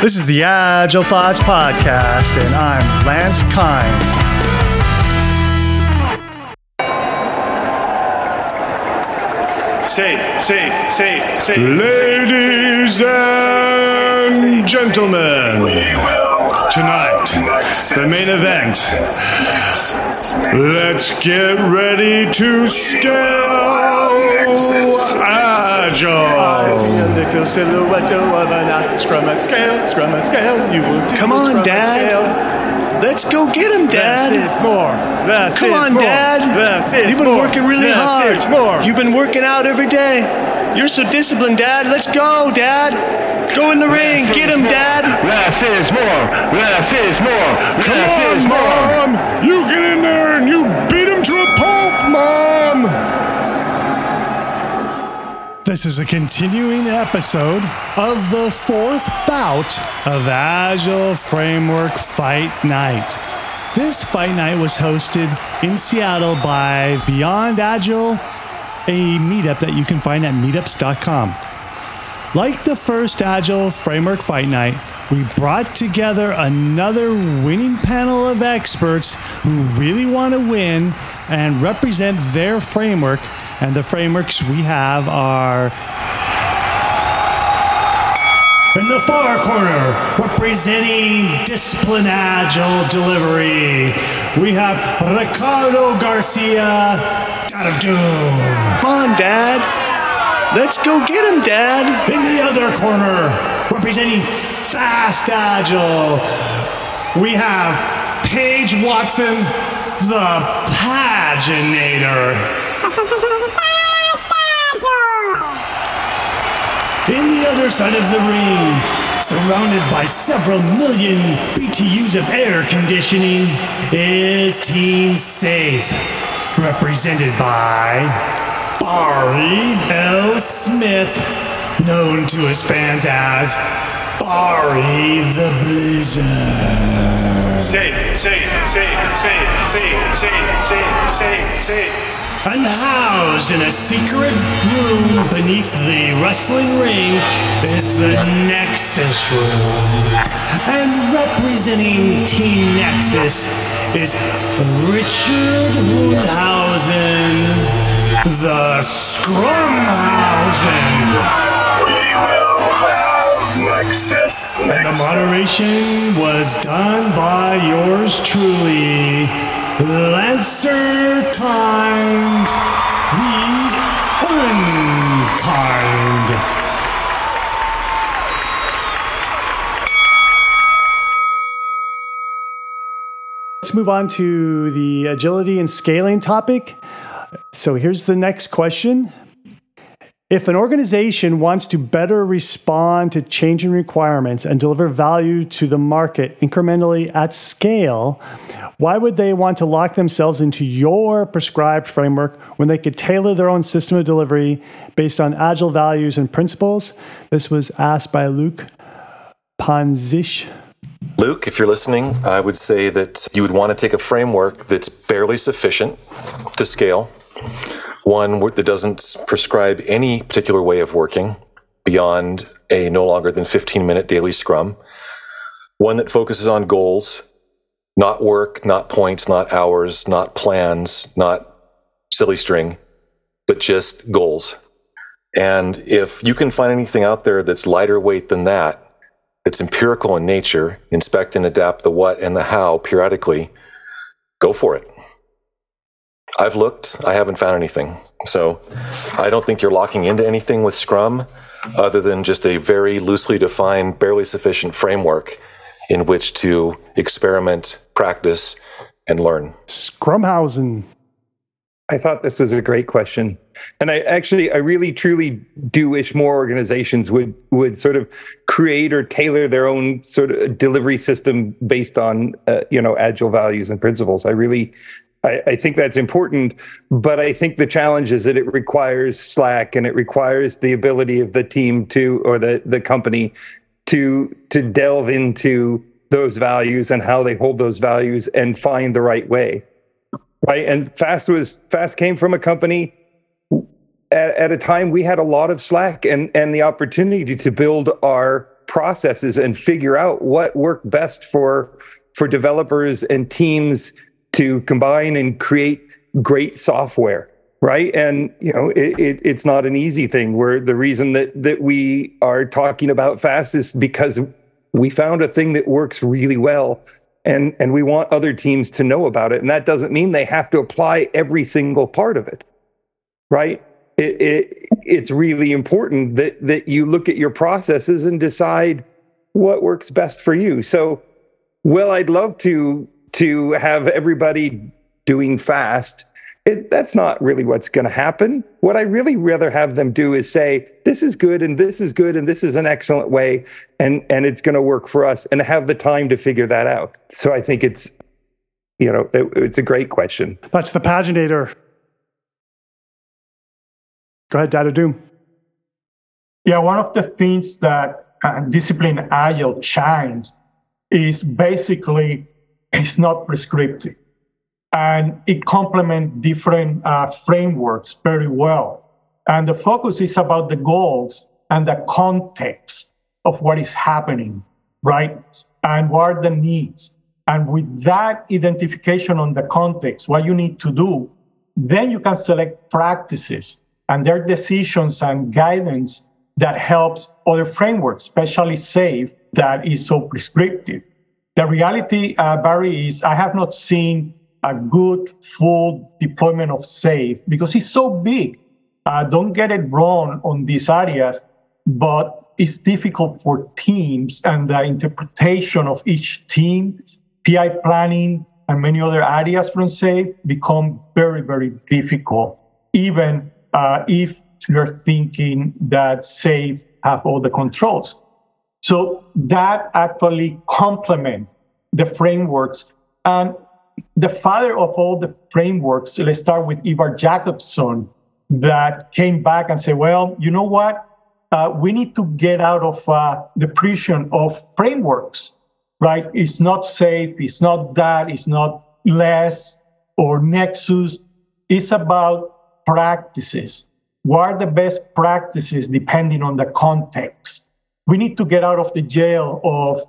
This is the Agile Thoughts Podcast, and I'm Lance Kind. Safe, safe, safe, safe. Ladies and gentlemen, tonight, the main event. Let's get ready to scale Agile. Little silhouette of an scrum and scale, scrum and scale. You will Come on, Dad. Let's go get him, Dad. Less is more. Less Come on, more. Dad. Less is You've been more. working really Less hard. is more. You've been working out every day. You're so disciplined, Dad. Let's go, Dad. Go in the ring. Get him, Dad. Less is more. Less is more. Come Less on, is more. Mom! You get in there and you beat him to a pulp, Mom! This is a continuing episode of the fourth bout of Agile Framework Fight Night. This fight night was hosted in Seattle by Beyond Agile, a meetup that you can find at meetups.com. Like the first Agile Framework Fight Night, we brought together another winning panel of experts who really want to win and represent their framework. And the frameworks we have are in the far corner, representing Discipline Agile Delivery, we have Ricardo Garcia, God of Doom. Come on, Dad. Let's go get him, Dad. In the other corner, representing Fast Agile, we have Paige Watson, the Paginator. In the other side of the ring, surrounded by several million BTUs of air conditioning, is Team Safe, represented by Barry L. Smith, known to his fans as Barry the Blizzard. Safe, safe, safe, safe, safe, safe, safe, safe, safe. And housed in a secret room beneath the wrestling ring is the Nexus Room. And representing Team Nexus is Richard Hundhausen, the Scrumhausen. We will have Nexus. And the moderation was done by yours truly, Lancer Kind, the Unkind. Let's move on to the agility and scaling topic. So here's the next question. If an organization wants to better respond to changing requirements and deliver value to the market incrementally at scale, why would they want to lock themselves into your prescribed framework when they could tailor their own system of delivery based on agile values and principles? This was asked by Luke Panzish. Luke, if you're listening, I would say that you would want to take a framework that's barely sufficient to scale, one that doesn't prescribe any particular way of working beyond a no longer than 15 minute daily scrum, one that focuses on goals, not work, not points, not hours, not plans, not silly string, but just goals. And if you can find anything out there that's lighter weight than that, that's empirical in nature, inspect and adapt the what and the how periodically, go for it. I've looked, I haven't found anything. So I don't think you're locking into anything with Scrum other than just a very loosely defined, barely sufficient framework in which to experiment, practice, and learn. Scrumhausen. I thought this was a great question. And I actually, I really truly do wish more organizations would, would sort of create or tailor their own sort of delivery system based on, uh, you know, agile values and principles. I really, I, I think that's important, but I think the challenge is that it requires slack and it requires the ability of the team to, or the, the company to, to delve into those values and how they hold those values and find the right way right? And fast was fast came from a company at, at a time we had a lot of slack and and the opportunity to build our processes and figure out what worked best for for developers and teams to combine and create great software right? And you know it, it, it's not an easy thing. Where the reason that that we are talking about fast is because we found a thing that works really well and and we want other teams to know about it. And that doesn't mean they have to apply every single part of it right? It, it it's really important that that you look at your processes and decide what works best for you. So well i'd love to to have everybody doing fast it, that's not really what's going to happen. What I really rather have them do is say, this is good and this is good and this is an excellent way and, and it's going to work for us and have the time to figure that out. So I think it's, you know, it, it's a great question. That's the paginator. Go ahead, Dad of Doom. Yeah, one of the things that uh, discipline agile shines is basically it's not prescriptive and it complements different uh, frameworks very well. And the focus is about the goals and the context of what is happening, right? And what are the needs. And with that identification on the context, what you need to do, then you can select practices and their decisions and guidance that helps other frameworks, especially SAFe, that is so prescriptive. The reality, uh, Barry, is I have not seen a good full deployment of SAFe because it's so big. Uh, don't get it wrong on these areas, but it's difficult for teams and the interpretation of each team, PI planning, and many other areas from SAFe become very, very difficult, even uh, if you're thinking that SAFe have all the controls. So that actually complement the frameworks. And the father of all the frameworks, let's start with Ivar Jacobson, that came back and said, well, you know what? Uh, we need to get out of uh, the prison of frameworks, right? It's not SAFe, it's not that, it's not less or Nexus. It's about practices. What are the best practices depending on the context? We need to get out of the jail of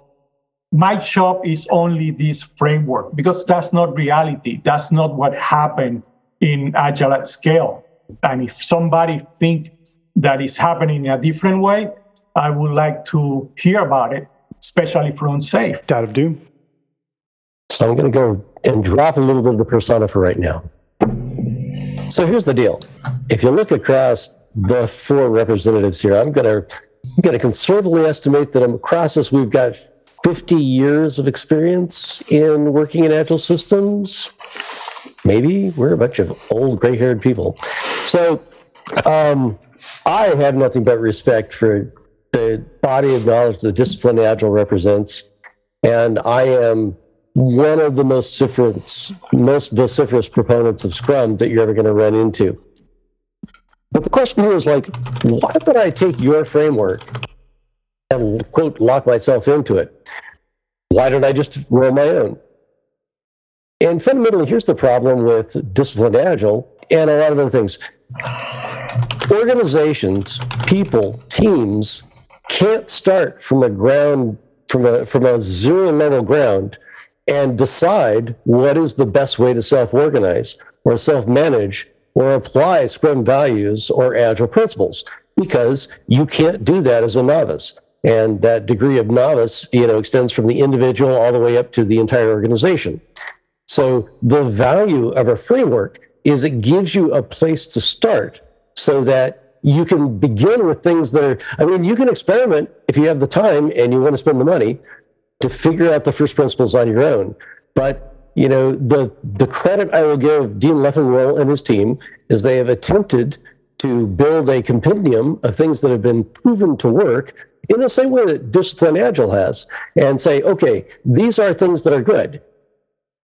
my job is only this framework because that's not reality. That's not what happened in Agile at scale. And if somebody think that is happening in a different way, I would like to hear about it, especially from SAFe. Dad of Doom. So I'm going to go and drop a little bit of the persona for right now. So here's the deal. If you look across the four representatives here, I'm going to I'm going to conservatively estimate that across us we've got 50 years of experience in working in agile systems. Maybe we're a bunch of old gray haired people. So um, I have nothing but respect for the body of knowledge the discipline agile represents. And I am one of the most vociferous, most vociferous proponents of Scrum that you're ever going to run into. But the question here is like, why would I take your framework and quote lock myself into it. Why don't I just roll my own? And fundamentally, here's the problem with disciplined agile and a lot of other things. Organizations, people, teams can't start from a ground from a from a zero level ground and decide what is the best way to self-organize or self-manage or apply Scrum values or agile principles because you can't do that as a novice and that degree of novice you know extends from the individual all the way up to the entire organization. So the value of a framework is it gives you a place to start so that you can begin with things that are i mean you can experiment if you have the time and you want to spend the money to figure out the first principles on your own. But you know the the credit i will give dean Leffingwell and his team is they have attempted to build a compendium of things that have been proven to work in the same way that Discipline Agile has, and say, okay, these are things that are good.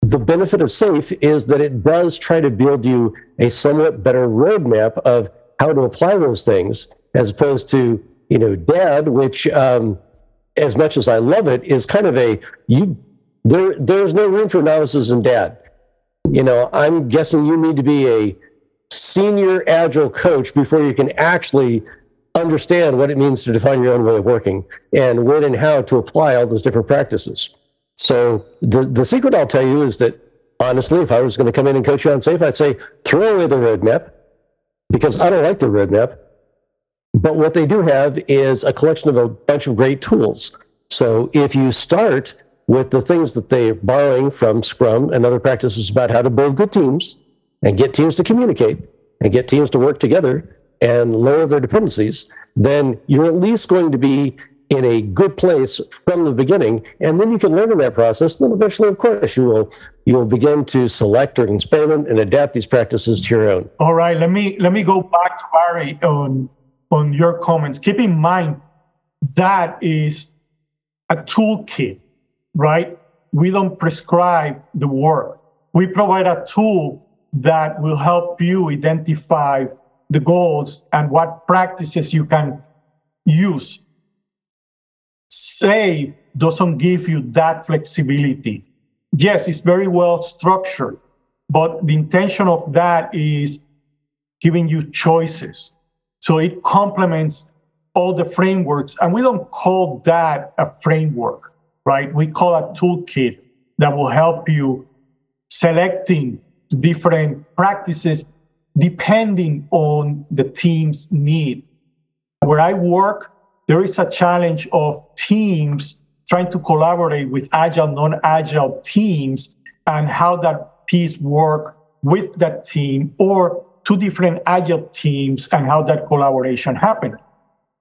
The benefit of SAFe is that it does try to build you a somewhat better roadmap of how to apply those things, as opposed to, you know, DAD, which, um, as much as I love it, is kind of a you. There, there's no room for novices in DAD. You know, I'm guessing you need to be a senior agile coach before you can actually understand what it means to define your own way of working and when and how to apply all those different practices. So the, the secret I'll tell you is that honestly, if I was going to come in and coach you on safe, I'd say throw away the roadmap because I don't like the roadmap. But what they do have is a collection of a bunch of great tools. So if you start with the things that they're borrowing from Scrum and other practices about how to build good teams and get teams to communicate and get teams to work together and lower their dependencies, then you're at least going to be in a good place from the beginning. And then you can learn in that process. Then eventually, of course, you will you will begin to select or experiment and adapt these practices to your own. All right, let me let me go back to Barry on on your comments. Keep in mind that is a toolkit, right? We don't prescribe the work. We provide a tool that will help you identify the goals and what practices you can use. SAFe doesn't give you that flexibility. Yes, it's very well structured, but the intention of that is giving you choices. So it complements all the frameworks. And we don't call that a framework, right? We call a toolkit that will help you selecting different practices depending on the team's need. Where I work, there is a challenge of teams trying to collaborate with agile, non-agile teams and how that piece work with that team or two different agile teams and how that collaboration happened.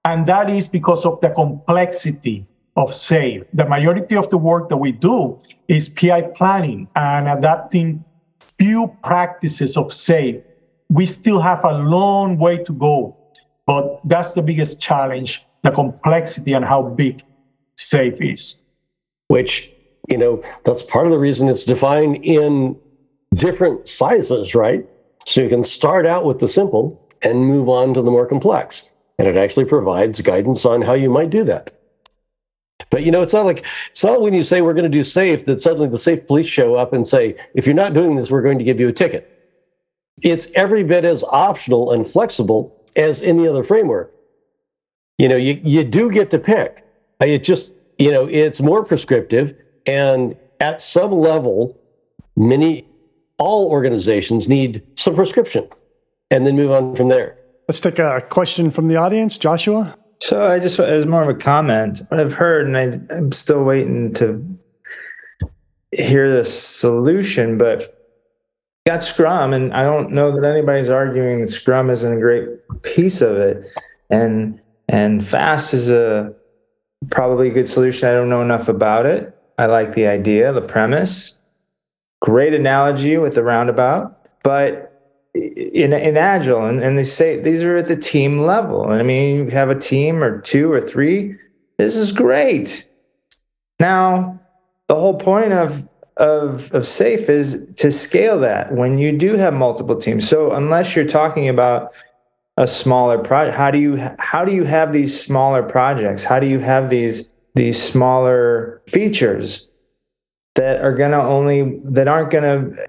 And that is because of the complexity of SAFe. The majority of the work that we do is PI planning and adapting few practices of SAFe. We still have a long way to go, but that's the biggest challenge the complexity and how big SAFe is. Which, you know, that's part of the reason it's defined in different sizes, right? So you can start out with the simple and move on to the more complex. And it actually provides guidance on how you might do that. But you know, it's not like it's not when you say we're going to do safe that suddenly the safe police show up and say, if you're not doing this, we're going to give you a ticket. It's every bit as optional and flexible as any other framework. You know, you, you do get to pick. It just, you know, it's more prescriptive. And at some level, many, all organizations need some prescription and then move on from there. Let's take a question from the audience. Joshua? So I just, as more of a comment, what I've heard, and I, I'm still waiting to hear the solution, but got Scrum, and I don't know that anybody's arguing that Scrum isn't a great piece of it. And and fast is a probably a good solution. I don't know enough about it. I like the idea, the premise. Great analogy with the roundabout, but in, in agile and, and they say these are at the team level and i mean you have a team or two or three this is great now the whole point of of of safe is to scale that when you do have multiple teams. So unless you're talking about a smaller project how do you how do you have these smaller projects? How do you have these these smaller features that are to only that aren't to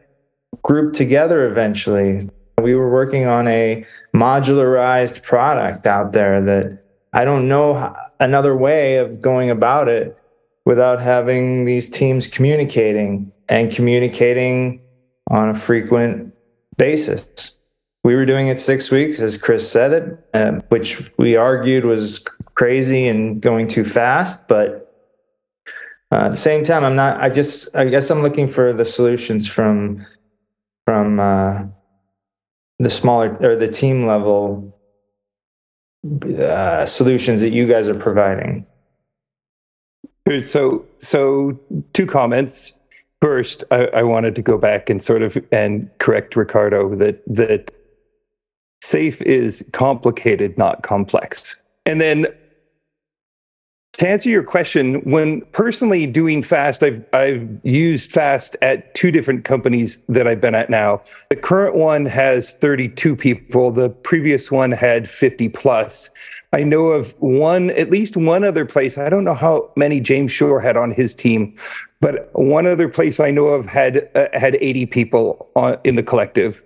group together eventually? We were working on a modularized product out there that i don't know another way of going about it without having these teams communicating and communicating on a frequent basis we were doing it six weeks, as Chris said it, uh, which we argued was crazy and going too fast. But uh, at the same time, I'm not. I just, I guess, I'm looking for the solutions from from uh, the smaller or the team level uh, solutions that you guys are providing. So, so two comments. First, I, I wanted to go back and sort of and correct Ricardo that that safe is complicated, not complex. And then to answer your question, when personally doing fast, I've I've used fast at two different companies that I've been at now. The current one has 32 people. The previous one had 50 plus. I know of one, at least one other place. I don't know how many James Shore had on his team, but one other place I know of had uh, had 80 people on, in the collective.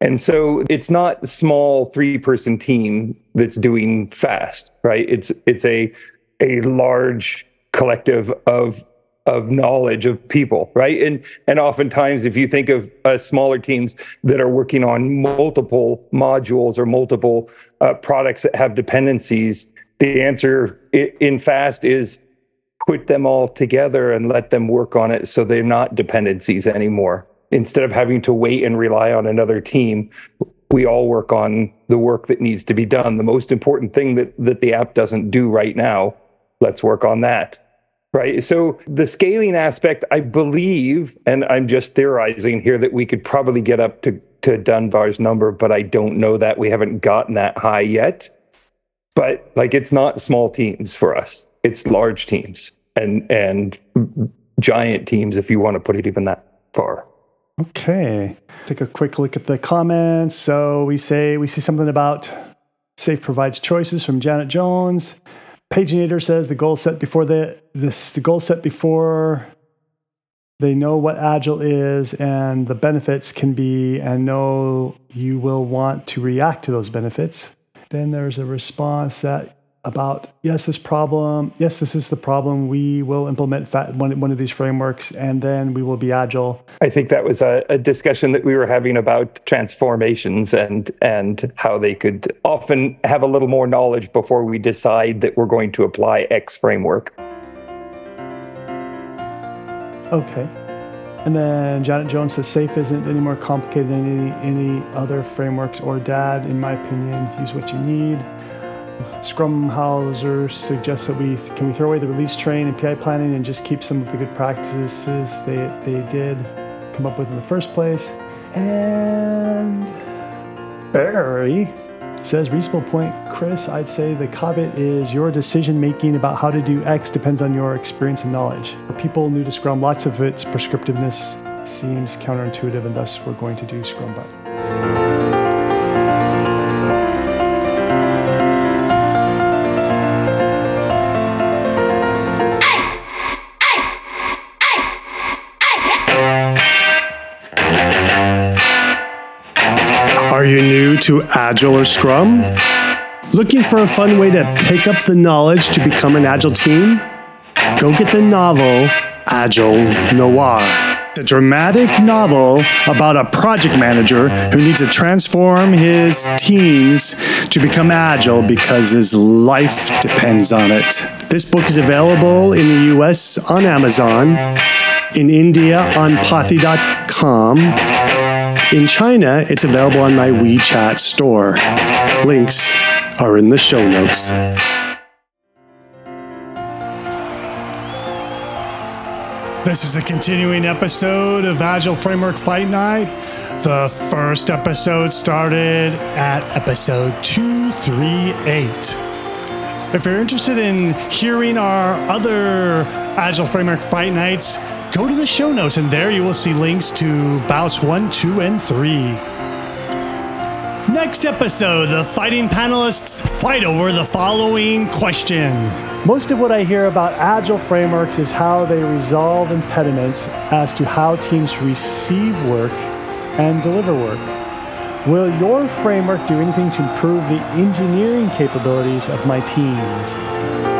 And so it's not a small three person team that's doing fast, right? It's it's a a large collective of of knowledge of people, right? And and oftentimes, if you think of uh, smaller teams that are working on multiple modules or multiple uh, products that have dependencies, the answer in fast is put them all together and let them work on it so they're not dependencies anymore instead of having to wait and rely on another team, we all work on the work that needs to be done. The most important thing that, that the app doesn't do right now, let's work on that. Right. So the scaling aspect, I believe, and I'm just theorizing here that we could probably get up to, to Dunbar's number, but I don't know that. We haven't gotten that high yet. But like it's not small teams for us. It's large teams and and giant teams if you want to put it even that far. Okay. Take a quick look at the comments. So we say we see something about Safe provides choices from Janet Jones. Paginator says the goal set before the this the goal set before they know what agile is and the benefits can be and know you will want to react to those benefits. Then there's a response that about yes, this problem, yes, this is the problem. We will implement one, one of these frameworks and then we will be agile. I think that was a, a, discussion that we were having about transformations and and how they could often have a little more knowledge before we decide that we're going to apply X framework. Okay. And then Janet Jones says SAFE isn't any more complicated than any, any other frameworks or DAD. In my opinion, use what you need. Scrum Hauser suggests that we can we throw away the release train and PI planning and just keep some of the good practices they, they did come up with in the first place. And Barry says reasonable point, Chris. I'd say the caveat is your decision making about how to do X depends on your experience and knowledge. For people new to Scrum, lots of its prescriptiveness seems counterintuitive, and thus we're going to do Scrum But. To Agile or Scrum? Looking for a fun way to pick up the knowledge to become an Agile team? Go get the novel Agile Noir. It's a dramatic novel about a project manager who needs to transform his teams to become agile because his life depends on it. This book is available in the US on Amazon, in India on Pothi.com in China, it's available on my WeChat store. Links are in the show notes. This is a continuing episode of Agile Framework Fight Night. The first episode started at episode 238. If you're interested in hearing our other Agile Framework Fight Nights, go to the show notes, and there you will see links to bouts 1, 2, and 3. Next episode, the fighting panelists fight over the following question. Most of what I hear about agile frameworks is how they resolve impediments as to how teams receive work and deliver work. Will your framework do anything to improve the engineering capabilities of my teams?